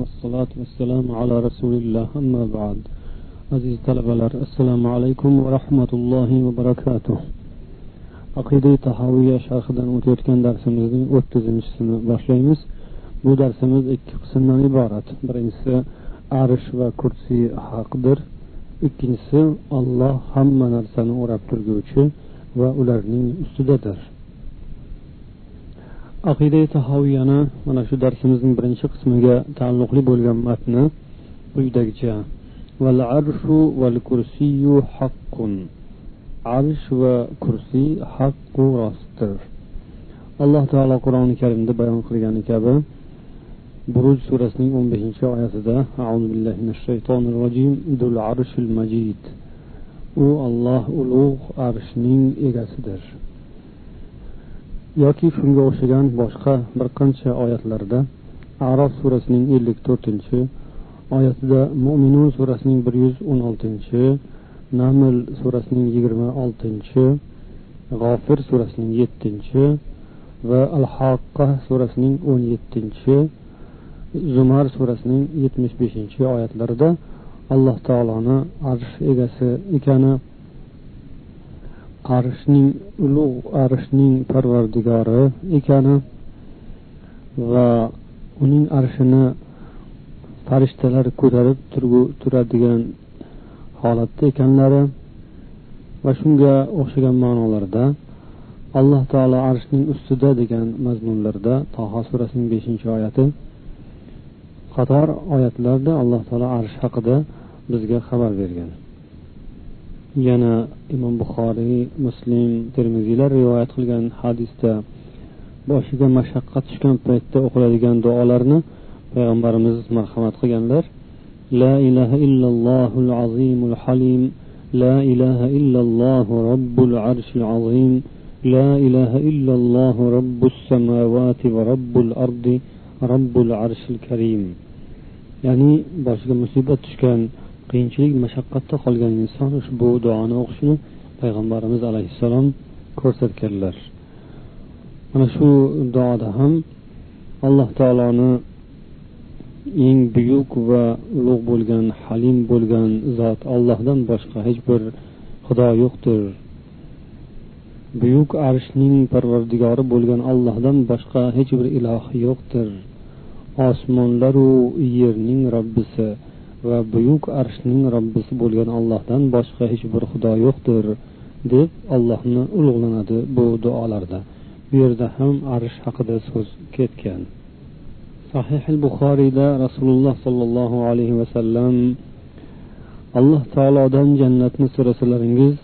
والصلاة والسلام على رسول الله أما بعد aziz talabalar assalomu alaykum va rahmatullohi va barakatuh aqida tahoviya sharhidan o'tayotgan darsimizning o'ttizinchisini boshlaymiz bu darsimiz ikki qismdan iborat birinchisi arish va kursiy haqdir ikkinchisi olloh hamma narsani o'rab turguvchi va ularning ustidadir aqida sahoviyani mana shu darsimizning birinchi qismiga taalluqli bo'lgan matni quyidagicha val arshu val kursiyu haqqun. Arsh va kursiy haqqu rostdir. Alloh taolo qur'oni karimda bayon qilgani kabi buruj surasining o'n beshinchi oyatida billahi minash shaytonir rojim dul arshil majid. U olloh ulug' arshning egasidir. Yoki shunga o'xshagan boshqa bir qancha oyatlarda arof surasining ellik to'rtinchi oyatida mo'minun surasining bir yuz o'n oltinchi naml surasining yigirma oltinchi g'ofir surasining yettinchi va al haqqa surasining o'n yettinchi zumar surasining yetmish beshinchi oyatlarida alloh taoloni arsh egasi ekani arshning ulug' arshning parvardigori ekani va uning arshini farishtalar ko'tarib turadigan holatda ekanlari va shunga o'xshagan ma'nolarda alloh taolo arshning ustida degan mazmunlarda toho surasining beshinchi oyati qator oyatlarda alloh taolo arsh haqida bizga xabar bergan. Yana imom buxoriy muslim termiziylar rivoyat qilgan hadisda boshiga mashaqqat tushgan paytda o'qiladigan duolarni payg'ambarimiz marhamat qilganlar. La ilaha illallohul azimul halim la ilaha illalloh robbul arshil azim la ilaha illalloh robbus samavati va robbul ardi robbul arshil karim. Ya'ni boshiga musibat tushgan qiyinchilik mashaqqatda qolgan inson ushbu duoni o'qishini payg'ambarimiz alayhissalom ko'rsatganlar. Mana shu duoda ham alloh taoloni eng buyuk va ulug' bo'lgan halim bo'lgan zot ollohdan boshqa hech bir xudo yo'qdir. Buyuk arshning parvardigori bo'lgan ollohdan boshqa hech bir iloh yo'qdir. Osmonlaru yerning robbisi. Va buyuk arshning robbisi bo'lgan ollohdan boshqa hech bir xudo yo'qdir deb allohni ulug'lanadi bu duolarda. Bu yerda ham arsh haqida so'z ketgan. Sahih buxoriyda rasululloh sollallohu alayhi vasallam alloh taolodan jannatni so'rasalaringiz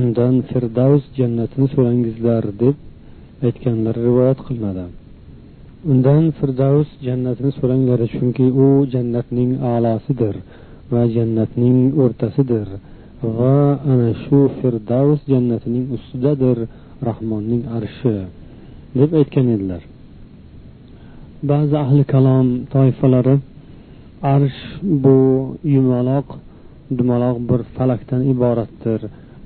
undan firdavs jannatini so'rangizlar deb aytganlari rivoyat qilinadi. Undan firdavs jannatini so'ranglar chunki u jannatning a'losidir va jannatning o'rtasidir va ana shu firdavs jannatining ustidadir rahmonning arshi deb aytgan edilar. Ba'zi ahli kalom toifalari arsh bu yumaloq dumaloq bir falakdan iboratdir.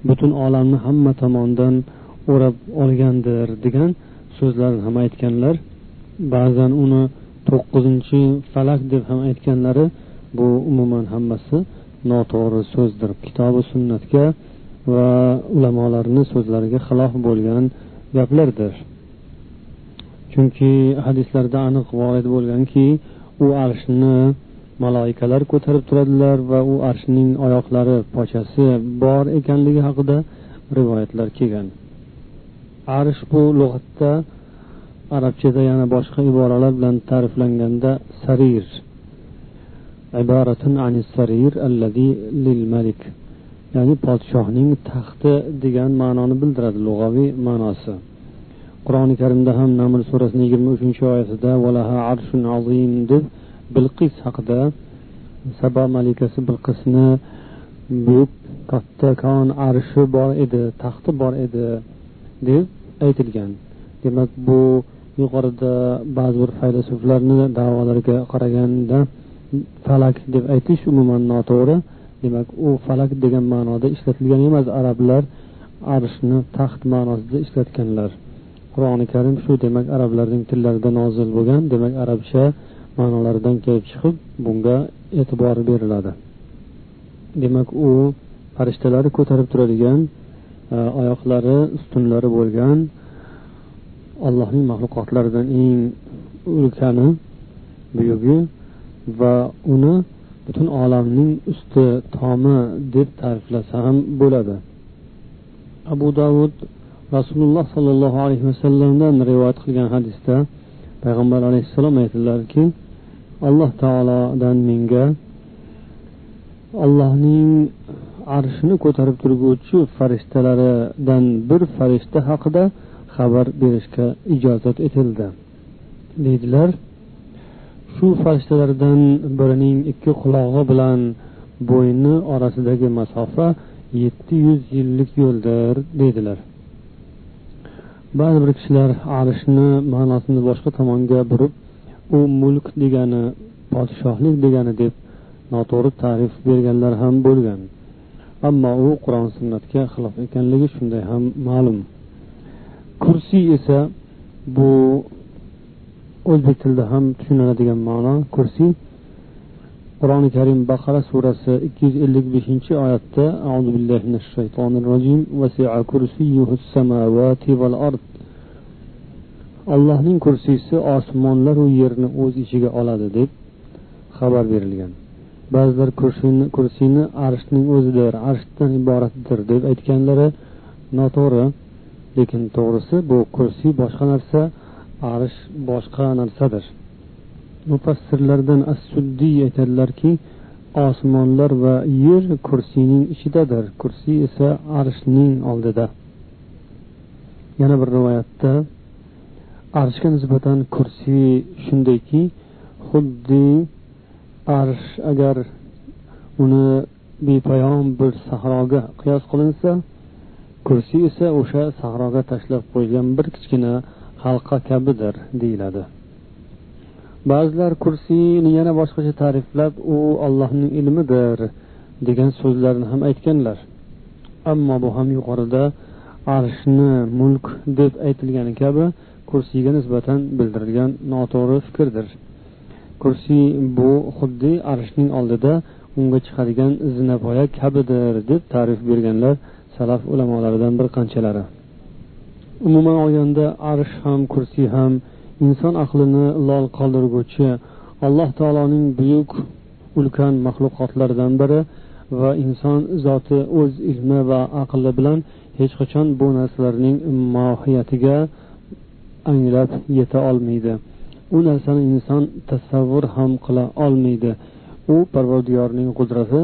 Butun olamni hamma tomondan o'rab olgandir degan so'zlarni ham aytganlar. Ba'zan uni to'qqizinchi falak deb ham aytganlari bu umuman hammasi noto'g'ri so'zdir. Kitobi sunnatga va ulamolarni so'zlariga xilof bo'lgan gaplardir. Chunki hadislarda aniq vorid bo'lganki u arshni maloikalar ko'tarib turadilar va u arshning oyoqlari pochasi bor ekanligi haqida rivoyatlar kelgan. Arsh bu lug'atda arabchada yana boshqa iboralar bilan ta'riflanganda sarir. Sarir allazi lil malik. Ya'ni podshohning taxti degan ma'noni bildiradi lug'aviy ma'nosi. Qur'oni karimda ham naml surasining yigirma uchinchi oyatida valaha arshun azim deb bilqis haqida sabo malikasi bilqisni buyuk kattakon arshi bor edi taxti bor edi deb aytilgan. Demak bu yuqorida ba'zi bir faylasuflarni davolariga qaraganda falak deb aytish umuman noto'g'ri. Demak u falak degan ma'noda ishlatilgan emas. Arablar arshni taxt ma'nosida ishlatganlar. Qur'oni karim shu demak arablarning tillarida nozil bo'lgan demak arabcha ma'nolaridan kelib chiqib bunga e'tibor beriladi. Demak u farishtalari ko'tarib turadigan e, oyoqlari ustunlari bo'lgan allohning maxluqotlaridan eng ulkani buyugi va uni butun olamning usti tomi deb ta'riflasa ham bo'ladi. Abu davud rasululloh sollallohu alayhi vasallamdan rivoyat qilgan hadisda payg'ambar alayhissalom aytdilarki alloh taolodan menga allohning arshini ko'tarib turguvchi farishtalaridan bir farishta haqida xabar berishga ijozat etildi. Deydilar shu farishtalardan birining ikki qulog'i bilan bo'yni orasidagi masofa yetti yuz yillik yo'ldir deydilar. Ba'zi bir kishilar arishni ma'nosini boshqa tomonga burib u mulk degani podshohlik degani deb noto'g'ri ta'rif berganlar ham bo'lgan. Ammo u qur'on sunnatga xilof ekanligi shunday ham ma'lum. Kursiy esa bu o'zbek tilida ham tushuniladigan ma'no. Kursiy qur'oni karim baqara surasi ikki yuz ellik beshinchi oyatda azu billahi minash shaytonir rojim allohning kursiysi osmonlaru yerni o'z ichiga oladi deb xabar berilgan. Ba'zilar kursiyni kursiyni arshning o'zidir arshdan iboratdir deb aytganlari noto'g'ri. Lekin to'g'risi bu kursiy boshqa narsa arsh boshqa narsadir. Mufassirlardan as suddiy aytadilarki osmonlar va yer kursiyning ichidadir kursiy esa arshning oldida. Yana bir rivoyatda arshga nisbatan kursiy shundayki xuddi arsh agar uni bepoyon bir sahroga qiyos qilinsa kursiy esa o'sha sahroga tashlab qo'ygan bir kichkina halqa kabidir deyiladi. Ba'zilar kursiyni yana boshqacha ta'riflab u ollohning ilmidir degan so'zlarni ham aytganlar. Ammo bu ham yuqorida arshni mulk deb aytilgani kabi kursiyga nisbatan bildirilgan noto'g'ri fikrdir. Kursiy bu xuddi arshning oldida unga chiqadigan zinapoya kabidir deb ta'rif berganlar salaf ulamolaridan bir qanchalari. Umuman olganda arsh ham kursiy ham inson aqlini lol qoldirguvchi alloh taoloning buyuk ulkan maxluqotlaridan biri va inson zoti o'z ilmi va aqli bilan hech qachon bu narsalarning mohiyatiga anglab yeta olmaydi. U narsani inson tasavvur ham qila olmaydi. U parvardigorning qudrati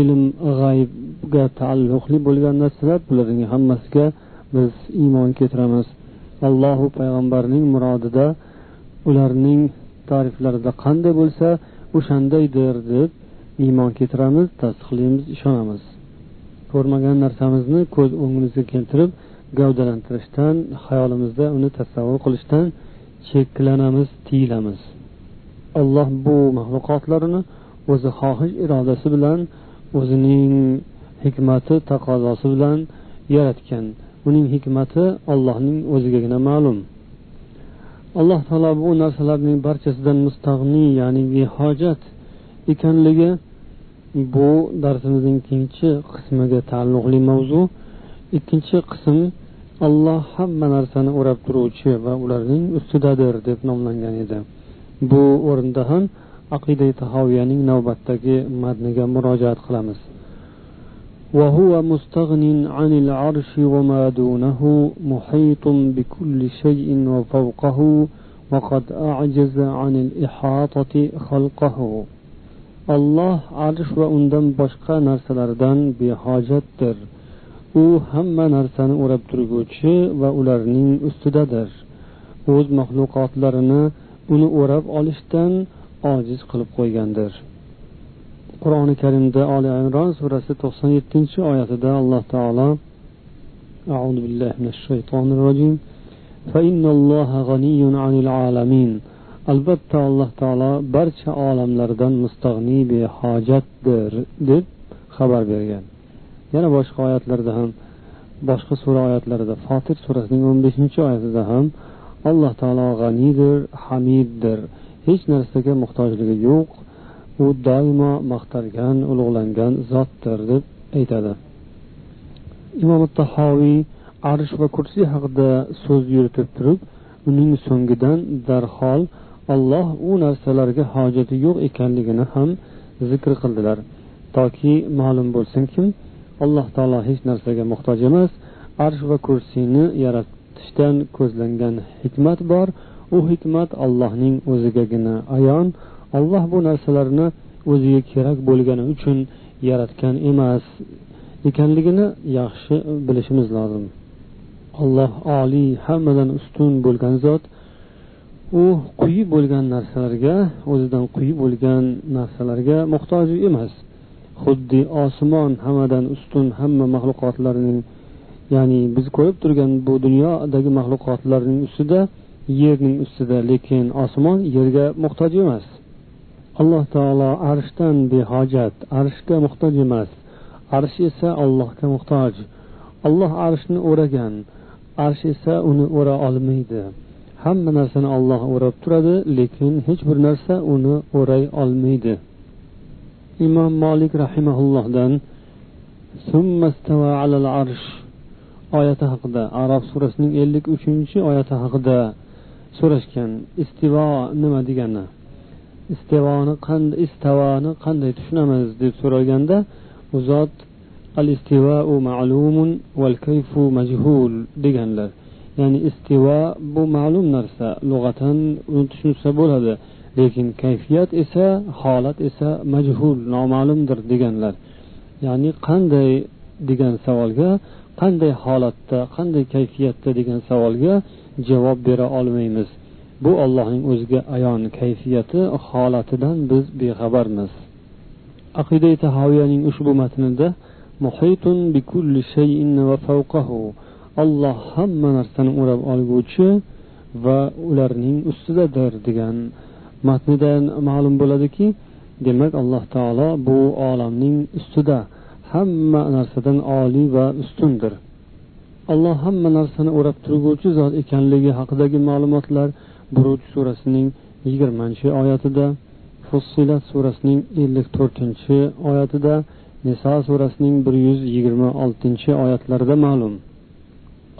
ilm g'aybga taalluqli bo'lgan narsalar bularning hammasiga biz iymon keltiramiz. Allohu payg'ambarning murodida ularning ta'riflarida qanday bo'lsa o'shandaydir deb iymon keltiramiz tasdiqlaymiz ishonamiz. Ko'rmagan narsamizni ko'z o'ngimizga keltirib gavdalantirishdan hayolimizda uni tasavvur qilishdan cheklanamiz tiyilamiz. Alloh bu maxluqotlarini o'zi xohish irodasi bilan o'zining hikmati taqozosi bilan yaratgan. Uning hikmati allohning o'zigagina ma'lum. Alloh taolo bu narsalarning barchasidan mustag'niy ya'ni behojat ekanligi bu darsimizning ikkinchi qismiga taalluqli mavzu. Ikkinchi qism alloh hamma narsani o'rab turuvchi va ularning ustidadir deb nomlangan edi. Bu o'rinda ham aqida tahoviyaning navbatdagi matniga murojaat qilamiz وهو مستغن عن العرش وما دونه محيط بكل شيء وفوقه وقد أعجز عن الإحاطة خلقه الله arsh va undan boshqa narsalardan behojatdir u hamma narsani o'rab turguvchi va ularning ustidadir o'z maxluqotlarini uni o'rab olishdan ojiz qilib qo'ygandir qur'oni karimda oli imron surasi to'qson yettinchi oyatida alloh taolo أعوذ بالله من الشيطان الرجيم فإن الله غني عن العالمين albatta alloh taolo barcha olamlardan mustag'niy behojatdir deb xabar bergan yana boshqa oyatlarda ham boshqa sura oyatlarida fotir surasining o'n beshinchi oyatida ham alloh taolo g'aniydir hamiddir Hech narsaga muhtojligi yo'q. U doimo maqtalgan ulug'langan zotdir deb aytadi. Imom tahoviy arsh va kursiy haqida so'z yuritib turib uning so'ngidan darhol alloh u narsalarga hojati yo'q ekanligini ham zikr qildilar. Toki ma'lum bo'lsinki alloh taolo hech narsaga muhtoj emas. Arsh va kursiyni yaratishdan ko'zlangan hikmat bor. U hikmat allohning o'zigagina ayon alloh bu narsalarni o'ziga kerak bo'lgani uchun yaratgan emas ekanligini yaxshi bilishimiz lozim. Alloh oliy hammadan ustun bo'lgan zot u quyi bo'lgan narsalarga o'zidan quyi bo'lgan narsalarga muhtoj emas. Xuddi osmon hammadan ustun hamma maxluqotlarning ya'ni biz ko'rib turgan bu dunyodagi maxluqotlarning ustida yerning ustida lekin osmon yerga muhtoj emas. Alloh taolo arshdan behojat arshga muhtoj emas. Arsh esa allohga muhtoj. Alloh arshni o'ragan arsh esa uni o'ra olmaydi. Hamma narsani olloh o'rab turadi lekin hech bir narsa uni o'ray olmaydi. Imom molik rahimaullohdan oyati haqida arob surasining ellik uchinchi oyati haqida so'rashgan istivo nima degani? Istivoni qanday istavoni qanday tushunamiz deb so'ralganda u zot al istivau ma'lumun val kayfu majhul deganlar. Ya'ni istivo bu ma'lum narsa lug'atan uni tushunsa bo'ladi lekin kayfiyat esa holat esa majhul noma'lumdir deganlar. Ya'ni qanday degan savolga qanday holatda qanday kayfiyatda degan savolga javob bera olmaymiz. Bu allohning o'ziga ayon kayfiyati holatidan biz bexabarmiz. Aqida tahoviyaning ushbu matnida muhitun bikulli shayin va fawqahu. Olloh hamma narsani o'rab olguvchi va ularning ustidadir degan matnidan ma'lum bo'ladiki demak alloh taolo bu olamning ustida hamma narsadan oliy va ustundir. Alloh hamma narsani o'rab turguvchi zot ekanligi haqidagi ma'lumotlar buruj surasining yigirmanchi oyatida fussilat surasining ellik to'rtinchi oyatida niso surasining bir yuz yigirma oltinchi oyatlarida ma'lum.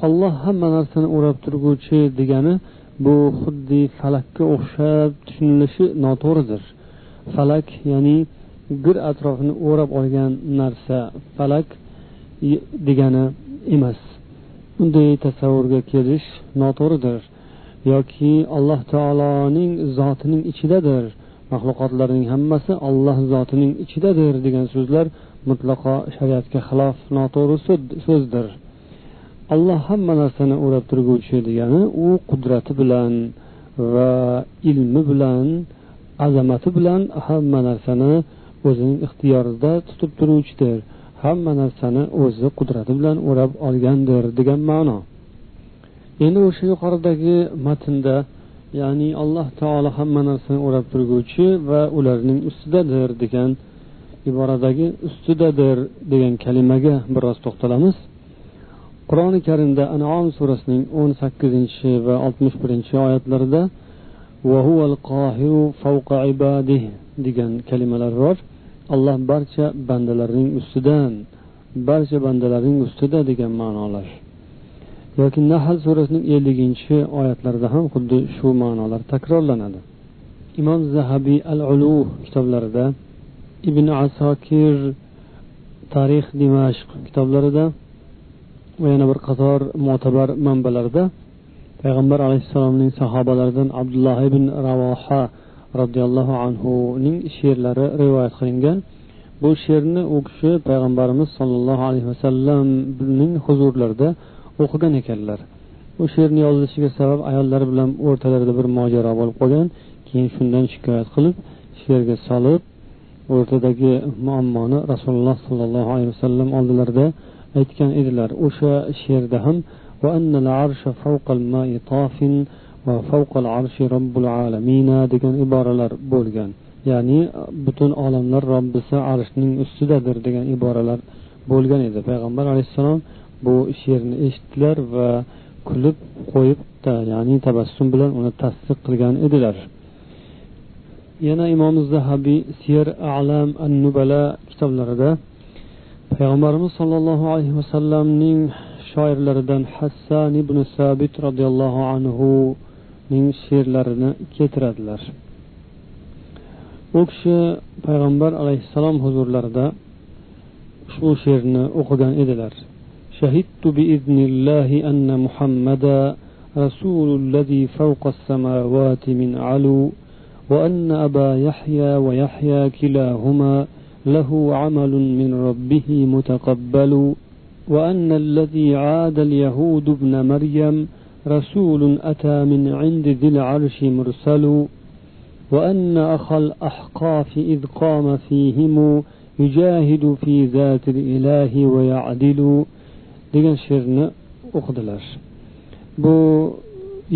Alloh hamma narsani o'rab turguvchi degani bu xuddi falakka o'xshab tushunilishi noto'g'ridir. Falak ya'ni gir atrofini o'rab olgan narsa falak degani emas. Bunday tasavvurga kelish noto'g'ridir yoki alloh taoloning zotining ichidadir maxluqotlarning hammasi olloh zotining ichidadir degan so'zlar mutlaqo shariatga xilof noto'g'ri so'zdir. Alloh hamma narsani o'rab turguvchi degani u qudrati bilan va ilmi bilan azamati bilan hamma narsani o'zining ixtiyorida tutib turuvchidir. Hamma narsani o'zi qudrati bilan o'rab olgandir degan ma'no. Endi o'sha yuqoridagi matnda ya'ni alloh taolo hamma narsani o'rab turguvchi va ularning ustidadir degan iboradagi ustidadir degan kalimaga biroz to'xtalamiz. Qur'oni karimda anom surasining o'n sakkizinchi va oltmish birinchi oyatlarida degan kalimalar bor. Alloh barcha bandalarining ustidan barcha bandalarning ustida degan ma'nolar yoki nahl surasining elliginchi oyatlarida ham xuddi shu ma'nolar takrorlanadi. Imom zahabiy al ulu kitoblarida ibn asokir tarix dimashq kitoblarida va yana bir qator mo'tabar manbalarda payg'ambar alayhissalomning sahobalaridan abdulloh ibn ravoha roziyallohu anhuning she'rlari rivoyat qilingan. Bu she'rni u kishi payg'ambarimiz sollallohu alayhi vasallamning huzurlarida o'qigan ekanlar. U she'rni yozilishiga sabab ayollari bilan o'rtalarida bir mojaro bo'lib qolgan keyin shundan shikoyat qilib she'rga solib o'rtadagi muammoni rasululloh sollallohu alayhi vasallam oldilarida aytgan edilar. O'sha she'rda ham degan iboralar bo'lgan. Ya'ni butun olamlar robbisi arshning ustidadir degan iboralar bo'lgan edi. Payg'ambar alayhissalom bu she'rni eshitdilar va kulib qo'yib ya'ni tabassum bilan uni tasdiq qilgan edilar. Yana imom zahabiy siyer alam an nubala kitoblarida payg'ambarimiz sollallohu alayhi vasallamning shoirlaridan hassan ibn sabit roziyallohu anhuning she'rlarini keltiradilar. U kishi payg'ambar alayhissalom huzurlarida ushbu she'rni o'qigan edilar. شهدت بإذن الله أن محمدا رسول الذي فوق السماوات من علو وأن أبا يحيى ويحيى كلاهما له عمل من ربه متقبل وأن الذي عاد اليهود ابن مريم رسول أتى من عند ذي العرش مرسل وأن أخا الأحقاف إذ قام فيهم يجاهد في ذات الإله ويعدل degan she'rni o'qidilar bu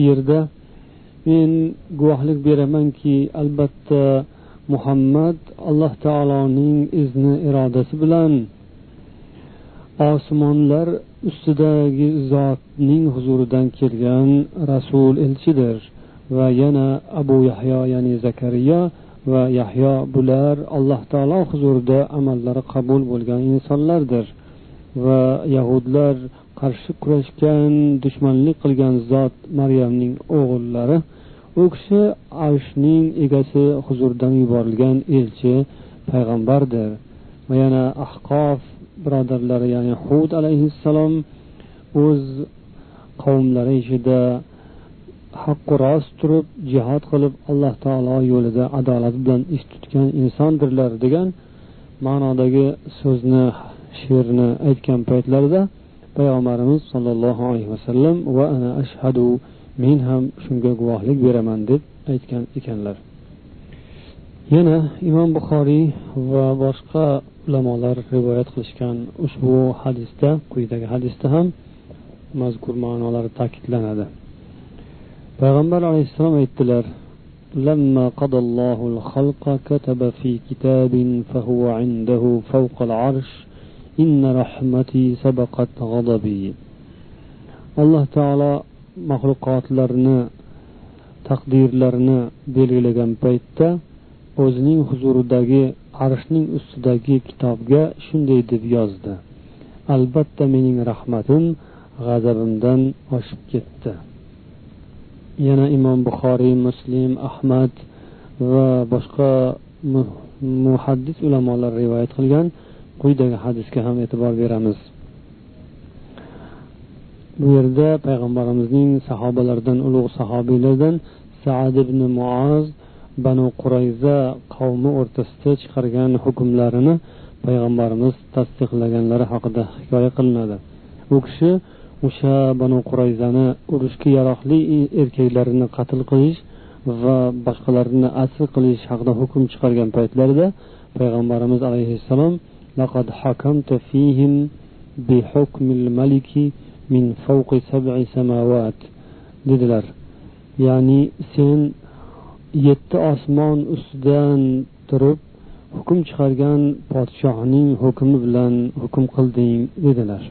yerda men guvohlik beramanki albatta muhammad alloh taoloning izni irodasi bilan osmonlar ustidagi zotning huzuridan kelgan rasul elchidir va yana abu yahyo ya'ni zakariya va yahyo bular alloh taolo huzurida amallari qabul bo'lgan insonlardir. Va yahudlar qarshi kurashgan dushmanlik qilgan zot maryamning o'g'illari u kishi arshning egasi huzuridan yuborilgan elchi payg'ambardir. Va yana ahqof birodarlari ya'ni hud alayhissalom o'z qavmlari ichida haqqu rost turib jihod qilib alloh taolo yo'lida adolat bilan ish tutgan insondirlar degan ma'nodagi so'zni she'rni aytgan paytlarida payg'ambarimiz sollallohu alayhi vasallam va ana ashhadu men ham shunga guvohlik beraman deb aytgan ekanlar. Yana imom buxoriy va boshqa ulamolar rivoyat qilishgan ushbu hadisda quyidagi hadisda ham mazkur ma'nolar ta'kidlanadi payg'ambar alayhissalom aytdilar لما قضى الله الخلق كتب في كتاب فهو عنده فوق العرش إن رحمتي سبقت غضبي alloh taolo maxluqotlarni taqdirlarini belgilagan paytda o'zining huzuridagi arshning ustidagi kitobga shunday deb yozdi. Albatta mening rahmatim g'azabimdan oshib ketdi. Yana imom buxoriy muslim ahmad va boshqa muhaddis ulamolar rivoyat qilgan quyidagi hadisga ham e'tibor beramiz. Bu yerda payg'ambarimizning sahobalaridan ulug' sahobiylardan saad ibn muoz banu qurayza qavmi o'rtasida chiqargan hukmlarini payg'ambarimiz tasdiqlaganlari haqida hikoya qilinadi u kishi o'sha banu qurayzani urushga yaroqli erkaklarini qatl qilish va boshqalarini asr qilish haqida hukm chiqargan paytlarida payg'ambarimiz alayhissalom لقد حكمت فيهم بحكم الملك من فوق سبع سماوات dedilar ya'ni sen yetti osmon ustidan turib hukm chiqargan podshohning hukmi bilan hukm qilding dedilar.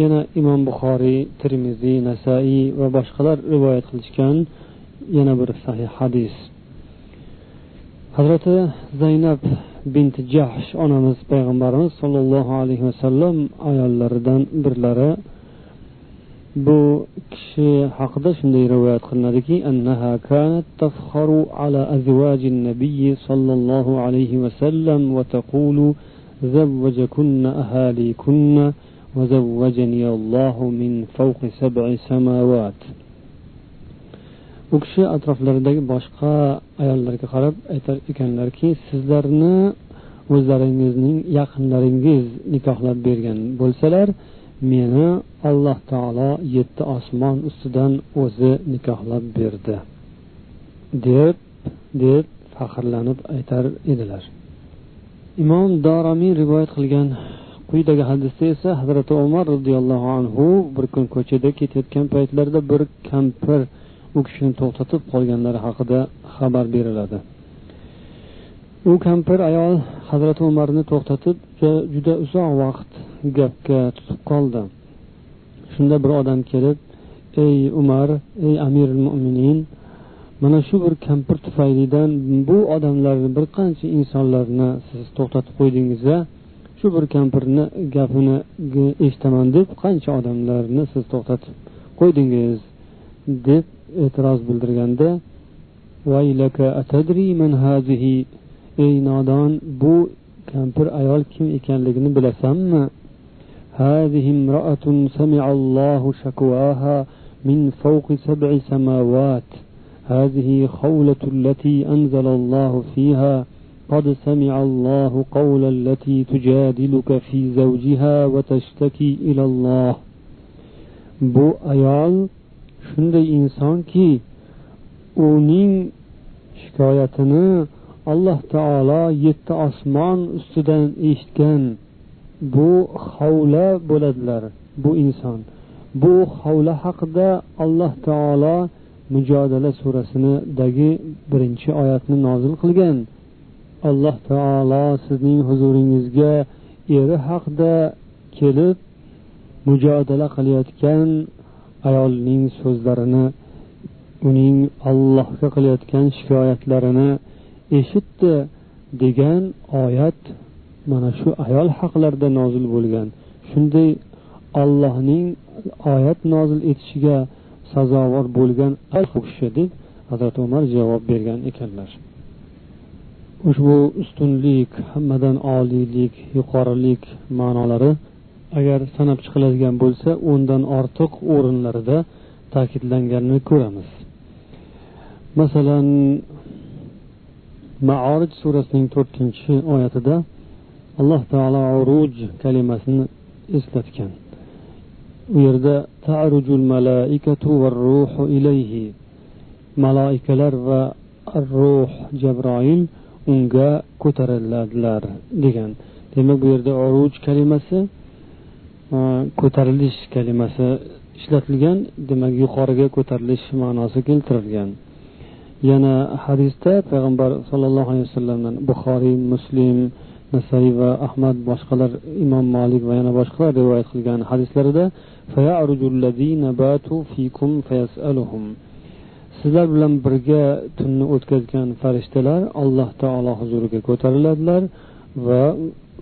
Yana imom buxoriy termiziy nasaiy va boshqalar rivoyat qilishgan yana bir sahih hadis. Hazrati zaynab bint jahsh onamiz payg'ambarimiz sollallohu alayhi vasallam ayollaridan birlari bu kishi haqida shunday rivoyat qilinadiki annaha kanat tafkharu ala azwaji nabiy sollallohu alayhi vasallam va taqulu زوجكن أهاليكن وزوجني الله من فوق سبع سماوات u kishi atroflaridagi boshqa ayollarga qarab aytar ekanlarki sizlarni o'zlaringizning yaqinlaringiz nikohlab bergan bo'lsalar meni alloh taolo yetti osmon ustidan o'zi nikohlab berdi. Deb deb faxrlanib aytar edilar. Imom doromiy rivoyat qilgan quyidagi hadisda esa hazrati umar roziyallohu anhu bir kun ko'chada ketayotgan paytlarida bir kampir u kishini to'xtatib qolganlari haqida xabar beriladi. U kampir ayol hazrati umarni to'xtatib juda uzoq vaqt gapga tutib qoldi. Shunda bir odam kelib ey umar ey amiril mo'minin mana shu bir kampir tufaylidan bu odamlarni bir qancha insonlarni siz to'xtatib qo'ydingiz shu bir kampirni gapini eshitaman deb qancha odamlarni siz to'xtatib qo'ydingiz? deb e'tiroz bildirganda ey nodon bu kampir ayol kim ekanligini bilasanmi هذه امرأة سمع الله شكواها من فوق سبع سماوات. هذه خولة التي أنزل الله فيها. قد سمع الله قول التي تجادلك في زوجها وتشتكي إلى الله. bu ayol shunday insonki uning shikoyatini alloh taolo yetti osmon ustidan eshitgan bu hovla bo'ladilar bu inson. Bu hovla haqida alloh taolo mujodala surasinidagi birinchi oyatni nozil qilgan. Alloh taolo sizning huzuringizga eri haqida kelib mujodala qilayotgan ayolning so'zlarini uning allohga qilayotgan shikoyatlarini eshitdi degan oyat mana shu ayol haqlarida nozil bo'lgan. Shunday ollohning oyat nozil etishiga sazovor bo'lgan kishi deb hazrati umar javob bergan ekanlar. Ushbu ustunlik hammadan oliylik yuqorilik ma'nolari agar sanab chiqiladigan bo'lsa o'ndan ortiq o'rinlarida ta'kidlanganini ko'ramiz. Masalan maorij surasining to'rtinchi oyatida alloh taolo uruj kalimasini eslatgan. U yerda tarujul malaikatu va ruhu ilayhi. Maloikalar va ruh jabroil unga ko'tariladilar degan. Demak bu yerda uruj kalimasi e, ko'tarilish kalimasi ishlatilgan. Demak yuqoriga ko'tarilish ma'nosi keltirilgan. Yana hadisda payg'ambar sollallohu alayhi vasallamdan buxoriy muslim nasaiy va ahmad boshqalar imom molik va yana boshqalar rivoyat qilgan hadislarida sizlar bilan birga tunni o'tkazgan farishtalar alloh taolo huzuriga ko'tariladilar va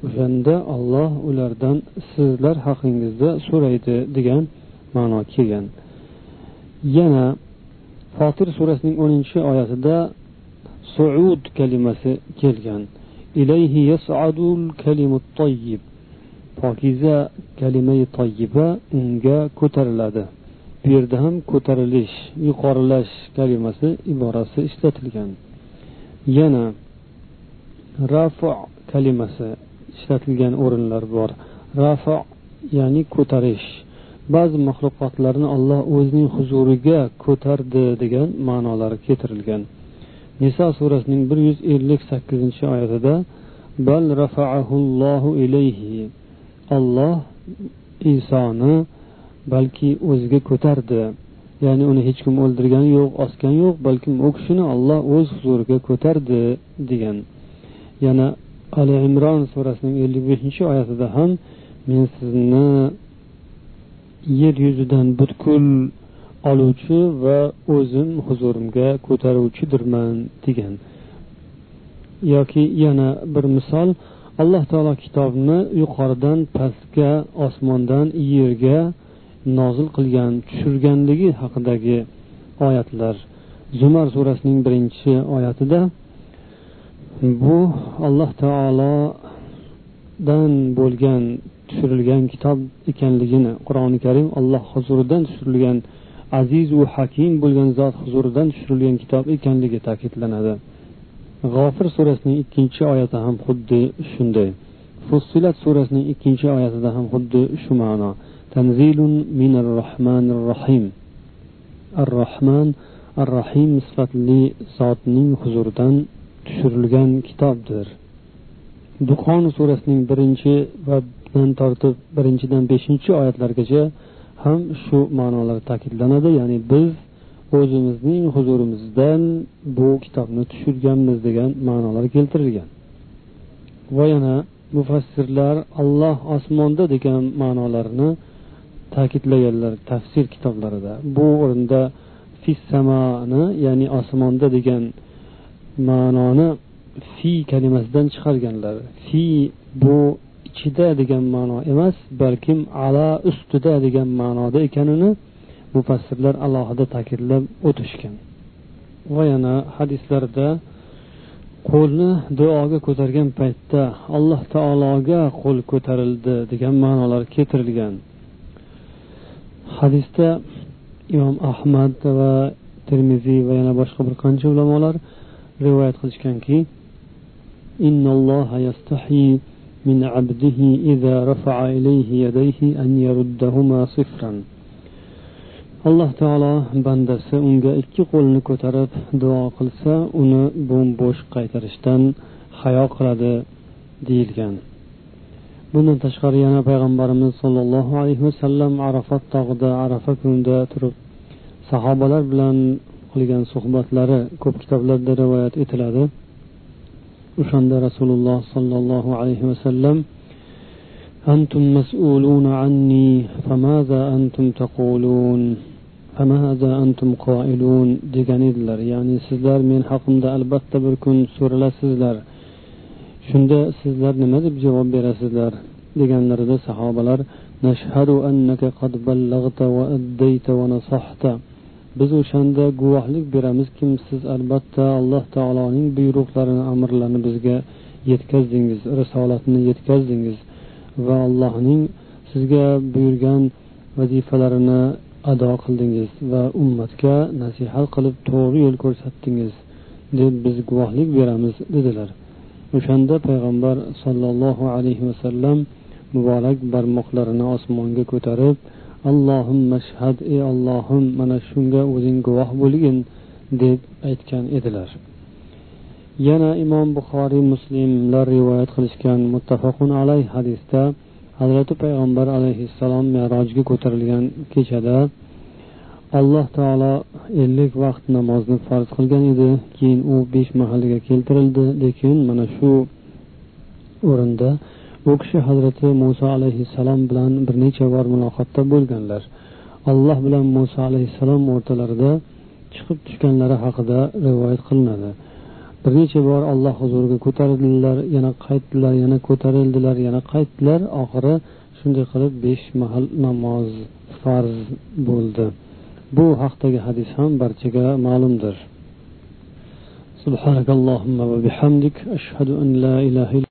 o'shanda olloh ulardan sizlar haqingizda so'raydi degan ma'no kelgan. Yana fotir surasining o'ninchi oyatida suud kalimasi kelgan. Ilayhi yas'adul kalimut toyyib pokiza kalimai toyyiba unga ko'tariladi. Bu yerda ham ko'tarilish yuqorilash kalimasi iborasi ishlatilgan. Yana rafo kalimasi ishlatilgan o'rinlar bor. Rafo ya'ni ko'tarish. Ba'zi maxluqotlarni olloh o'zining huzuriga ko'tardi degan ma'nolari keltirilgan. Niso surasining bir yuz ellik sakkizinchi oyatida bal rafa'ahullohu ilayhi. Olloh isoni balki o'ziga ko'tardi. Ya'ni uni hech kim o'ldirgani yo'q osgani yo'q balkim u kishini olloh o'z huzuriga ko'tardi degan. Yana ali imron surasining ellik beshinchi oyatida ham men sizni yer yuzidan butkul oluvchi va o'zim huzurimga ko'taruvchidirman degan. Yoki yana bir misol alloh taolo kitobni yuqoridan pastga osmondan yerga nozil qilgan tushirganligi haqidagi oyatlar. Zumar surasining birinchi oyatida bu alloh taolodan bo'lgan tushirilgan kitob ekanligini qur'oni karim alloh huzuridan tushirilgan azizu hakim bo'lgan zot huzuridan tushirilgan kitob ekanligi ta'kidlanadi. G'ofir surasining ikkinchi oyati ham xuddi shunday. Fussilat surasining ikkinchi oyatida ham xuddi shu ma'no. Tanzilun minar rohmanir rohim ar rohman ar rohim sifatli zotning huzuridan tushirilgan kitobdir. Duqon surasining birinchi vadan tortib birinchidan beshinchi oyatlargacha ham shu ma'nolar ta'kidlanadi. Ya'ni biz o'zimizning huzurimizdan bu kitobni tushirganmiz degan ma'nolar keltirilgan. Va yana mufassirlar alloh osmonda degan ma'nolarni ta'kidlaganlar tafsir kitoblarida. Bu o'rinda fissamani ya'ni osmonda degan ma'noni fi kalimasidan chiqarganlar. Fi bu ichida degan ma'no emas balkim ala ustida degan ma'noda ekanini mufassirlar alohida ta'kidlab o'tishgan. Va yana hadislarda qo'lni duoga ko'targan paytda alloh taologa qo'l ko'tarildi degan ma'nolar keltirilgan. Hadisda imom ahmad va termiziy va yana boshqa bir qancha ulamolar rivoyat qilishganki من عبده إذا رفع إليه يديه أن يردهما صفرا alloh taolo bandasi unga ikki qo'lini ko'tarib duo qilsa uni bo'm bo'sh qaytarishdan hayo qiladi deyilgan bundan tashqari yana payg'ambarimiz sollallohu alayhi vasallam arafat tog'ida arafa kunida turib sahobalar bilan qilgan suhbatlari ko'p kitoblarda rivoyat etiladi وشند رسول الله صلى الله عليه وسلم أنتم مسؤولون عني فماذا أنتم تقولون فماذا أنتم قائلون deganedilar ya'ni sizlar men haqimda albatta bir kun so'ralasizlar shunda sizlar nima deb javob berasizlar deganlarida sahobalar nashhadu annaka qad ballag'ta va addayta va nasahta biz o'shanda guvohlik beramizki siz albatta alloh taoloning buyruqlarini amrlarini bizga yetkazdingiz risolatni yetkazdingiz va allohning sizga buyurgan vazifalarini ado qildingiz va ummatga nasihat qilib to'g'ri yo'l ko'rsatdingiz deb biz guvohlik beramiz dedilar. O'shanda payg'ambar sollallohu alayhi vasallam muborak barmoqlarini osmonga ko'tarib allohim mashhad ey ollohim mana shunga o'zing guvoh bo'lgin deb aytgan edilar. Yana imom buxoriy muslimlar rivoyat qilishgan muttafaqun alayh hadisda hazrati payg'ambar alayhissalom merojga ko'tarilgan kechada alloh taolo ellik vaqt namozni farz qilgan edi keyin u besh mahalga keltirildi lekin mana shu o'rinda u kishi hazrati muso alayhissalom bilan bir necha bor muloqotda bo'lganlar alloh bilan muso alayhissalom o'rtalarida chiqib tushganlari haqida rivoyat qilinadi bir necha bor alloh huzuriga ko'tarildilar yana qaytdilar yana ko'tarildilar yana qaytdilar oxiri shunday qilib besh mahal namoz farz bo'ldi bu haqdagi hadis ham barchaga ma'lumdir سبحانك اللهم وبحمدك أشهد أن لا إله إلا